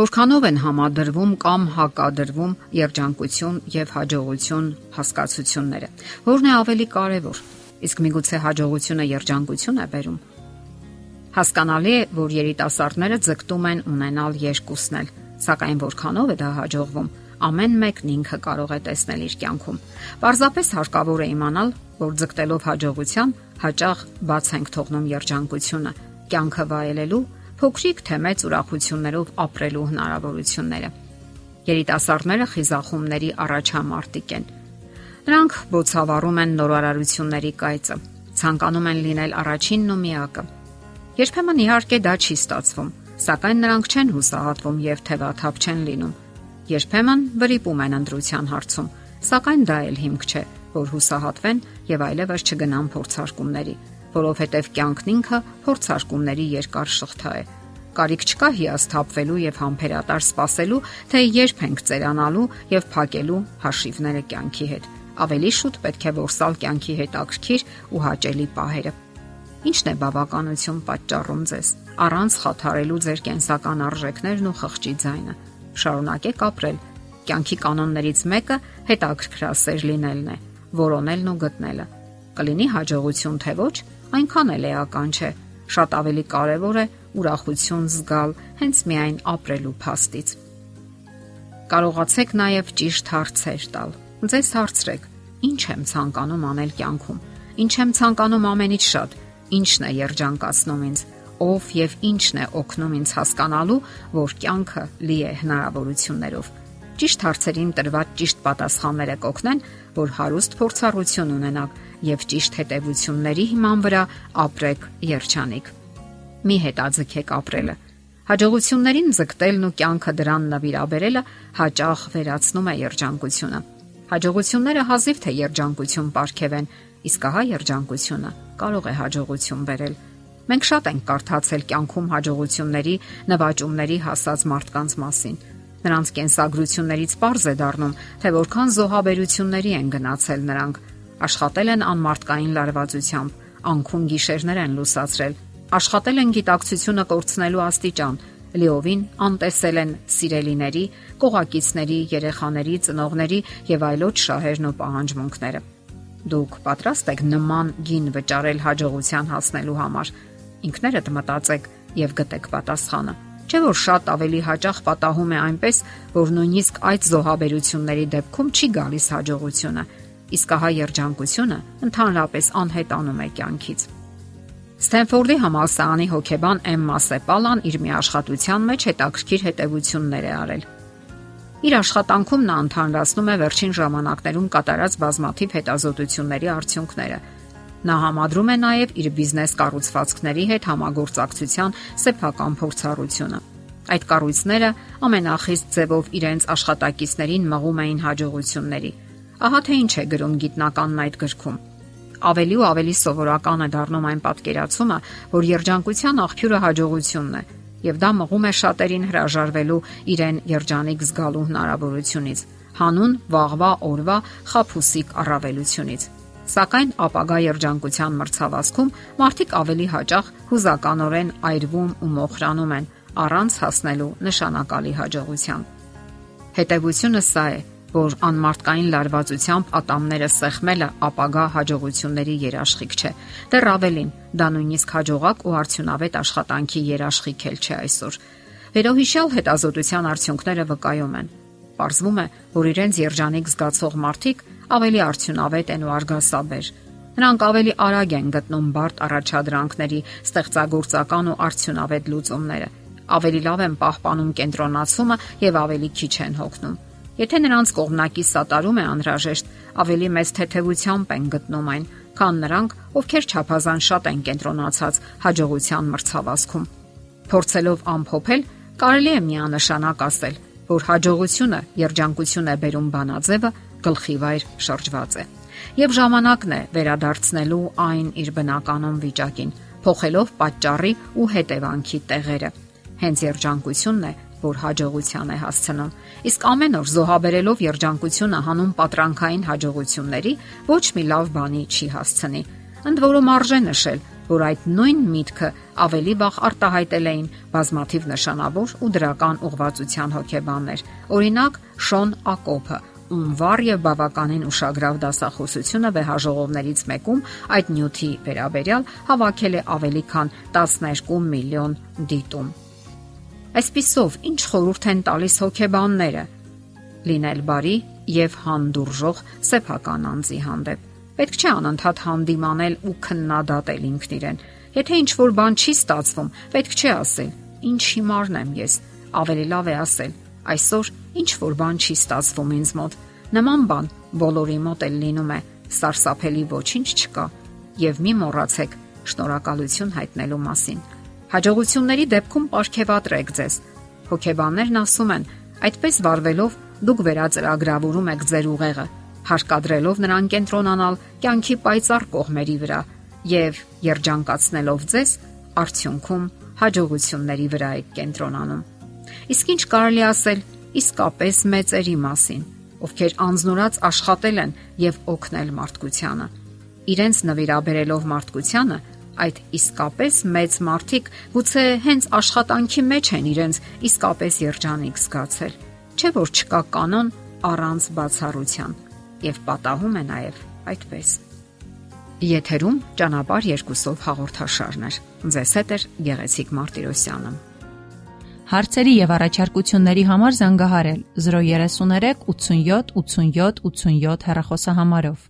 Որքանով են համադրվում կամ հակադրվում երջանկություն եւ հաջողություն հասկացությունները։ Որն է ավելի կարևոր։ Իսկ միգուցե հաջողությունը երջանկություն է բերում։ Հասկանալի է, որ երիտասարդները ձգտում են ունենալ երկուսն էլ, սակայն որքանով է դա հաջողվում, ամեն մեկն ինքը կարող է տեսնել իր կյանքում։ Պարզապես հարկավոր է իմանալ, որ ձգտելով հաջողության, հաճախ բաց ենք թողնում երջանկությունը, կյանքը վայելելու փոքրիկ թե մեծ ուրախություններով ապրելու հնարավորությունները։ Երիտասարդները խիզախումների առաջամարտիկ են։ Նրանք բոցավառում են նորարարությունների կայծը, ցանկանում են լինել առաջինն ու միակը։ Երբեմն իհարկե դա չի ստացվում, սակայն նրանք չեն հուսահատվում եւ թևաթափ չեն լինում։ Երբեմն վրիպում են ընտրության հարցում, սակայն դա էլ հիմք չէ, որ հուսահատվեն եւ այլևս չգնան փորձարկումների որովհետև կյանքն ինքը փորձարկումների երկար շղթա է։ Կարիք չկա հիասթափվելու եւ համբերատար սпасելու, թե երբ ենք ծերանալու եւ փակելու հաշիվները կյանքի հետ։ Ավելի շուտ պետք է որսալ կյանքի հետ ակրքիր ու հաճելի պահերը։ Ինչն է բավականություն պատճառում ձեզ։ Առանց խաթարելու ձեր կենսական արժեքներն ու խղճի ձայնը։ Շարունակեք ապրել։ Կյանքի կանոններից մեկը հետաքրքրասեր լինելն է, որոնելն ու գտնելը Կլինի հաջողություն թե ոչ, այնքան էլ էական չէ։ Շատ ավելի կարևոր է ուրախություն զգալ հենց միայն ապրելու փաստից։ Կարողացեք նաև ճիշտ հարցեր տալ։ Ձեզ հարցրեք. Ինչ եմ ցանկանում անել կյանքում։ Ինչ եմ ցանկանում ամենից շատ։ Ինչն է երջանկացնում ինձ ով եւ ինչն է օգնում ինձ հասկանալու, որ կյանքը լի է հնարավորություններով։ Ճիշտ հարցերին տրված ճիշտ պատասխանները կօգնեն, որ հարուստ փորձառություն ունենաք եւ ճիշտ հետևությունների հիման վրա ապրեք երջանիկ։ Մի հետաձգեք ապրելը։ Հաջողություններին ձգտելն ու կյանքը դրան նվիրաբերելը հաճախ վերացնում է երջանկությունը։ Հաջողությունները հազիվ թե երջանկություն ապարգևեն, իսկ ահա երջանկությունը կարող է հաջողություն բերել։ Մենք շատ ենք կարդացել կյանքում հաջողությունների, նվաճումների հասած մարդկանց մասին։ Նրանց կենսագրություններից པարզ է դառնում, թե որքան զոհաբերությունների են գնացել նրանք, աշխատել են անմարտկային լարվածությամբ, անքուն գիշերներ են լուսացրել, աշխատել են գիտակցությունը կորցնելու աստիճան, լիովին անտեսել են սիրելիների, կողակիցների, երեխաների, ծնողների եւ այլոց շահերն ու պահանջմունքները։ Դուք պատրաստ եք նման գին վճարել հաջողության հասնելու համար։ Ինքներդ մտածեք եւ գտեք պատասխանը։ Չէ որ շատ ավելի հաճախ պատահում է այնպես, որ նույնիսկ այդ զոհաբերությունների դեպքում չի գալիս հաջողությունը, իսկ ահա երջանկությունը ընդհանրապես անհետանում է կյանքից։ Ստենֆորդի համալսարանի հոկեբան Էմմա Սեպալան իր մի աշխատության մեջ հետաքրքիր հետևություններ է արել։ Իր աշխատանքում նա ընդհանրացնում է վերջին ժամանակներում կատարած բազմաթիվ հետազոտությունների արդյունքները։ Նա համադրում է նաև իր բիզնես կառուցվածքների հետ համագործակցության սեփական փորձառությունը։ Այդ կառույցները ամենախիստ ձևով իրենց աշխատակիցներին մղում էին հաջողությունների Ահա թե ինչ է գրում գիտնականն այդ գրքում։ Ավելի ու ավելի սովորական է դառնում այն պատկերացումը, որ երջանկության աղբյուրը հաջողությունն է, եւ դա մղում է շատերին հրաժարվելու իրեն երջանիկ զգալու հնարավորությունից, հանուն վաղվա օրվա խափուսիկ առավելությունից։ Սակայն ապագա երջանկության մրցավազքում մարդիկ ավելի հաճախ հուզականորեն այրվում ու մոխրանում են առանց հասնելու նշանակալի հաջողության։ Հետևությունը սա է, որ անմարտկային լարվածությամբ ատամները սեղմելը ապագա հաջողությունների երաշխիք չէ։ Դեռ ավելին, դա նույնիսկ հաջողակ ու արդյունավետ աշխատանքի երաշխիք էլ չէ այսօր։ Վերոհիշյալ հետազոտության արդյունքները վկայում են։ Պարզվում է, որ իրենց երջանիկ զգացող մարդիկ ավելի արդյունավետ են ու արգասաբեր։ Նրանք ավելի արագ են գտնում բարդ առաջադրանքների ստեղծագործական ու արդյունավետ լուծումները ավելի լավ են պահպանում կենտրոնացումը եւ ավելի քիչ են հոգնում։ Եթե նրանց կողմնակի սատարում է անհրաժեշտ, ավելի մեծ թեթևությամբ են գտնում այն, քան նրանք, ովքեր չափազանց շատ են կենտրոնացած հաջողության մրցավազքում։ Փորձելով ամփոփել, կարելի է միանշանակ ասել, որ հաջողությունը երջանկություն է բերում բանաձևը գլխի վայր շրջված է։ Եվ ժամանակն է վերադարձնելու այն իր բնականon վիճակին, փոխելով պատճառի ու հետևանքի տեղերը։ Հենց երջանկությունն է, որ հաջողության է հասցնում։ Իսկ ամեն օր զոհաբերելով երջանկությունը հանուն պատրանքային հաջողությունների ոչ մի լավ բանի չի հասցնի։ Ընդ որում արժե նշել, որ այդ նույն միտքը ավելի վաղ արտահայտել էին բազմաթիվ նշանավոր ու դրական ուղղվածության հոգեբաններ։ Օրինակ Շոն Ակոփը, ում վառ եւ բավականին ուշագրավ դասախոսությունը վեհաժողովներից մեկում այդ նյութի վերաբերյալ հավաքել է ավելի քան 12 միլիոն դիտում։ Այսպիսով, ինչ խորհուրդ են տալիս հոգեբանները լինել բարի եւ հանդուրժող սեփական անձի հանդեպ։ Պետք չէ անընդհատ հանդիմանել ու քննադատել ինքն իրեն։ Եթե ինչ որ բան չի ստացվում, պետք չէ ասել. «Ինչ հիմարն եմ ես»։ Ավելի լավ է ասել. «Այսօր ինչ որ բան չի ստացվում ինձ մոտ»։ Նման բան բոլորի մոտ էլ լինում է։ Սարսափելի ոչինչ չկա եւ մի մոռացեք շնորհակալություն հայտնելու մասին։ Հաջողությունների դեպքում ապարքեվատրեք ձեզ։ Հոգեբաններն ասում են, այդպես վարվելով դուք վերածրագրավորում եք ձեր ուղեղը, հարկադրելով նրան կենտրոնանալ կյանքի պայծառ կողմերի վրա եւ երջանկացնելով ձեզ, արդյունքում հաջողությունների վրա եք կենտրոնանում։ Իսկ ինչ կարելի ասել իսկապես մեծերի մասին, ովքեր անznորած աշխատել են եւ օգնել մարդկությանը։ Իրենց նվիրաբերելով մարդկությանը այդ իսկապես մեծ մարդիկ գուցե հենց աշխատանքի մեջ են իրենց իսկապես երջանիկ զգացել։ Չէ որ չկա կանոն առանց բացառության եւ պատահում է նաեւ այդպես։ Եթերում ճանապար երկուսով հաղորդաշարն է։ Ձեզ հետ է Գեղեցիկ Մարտիրոսյանը։ Հարցերի եւ առաջարկությունների համար զանգահարել 033 87 87 87 հեռախոսահամարով։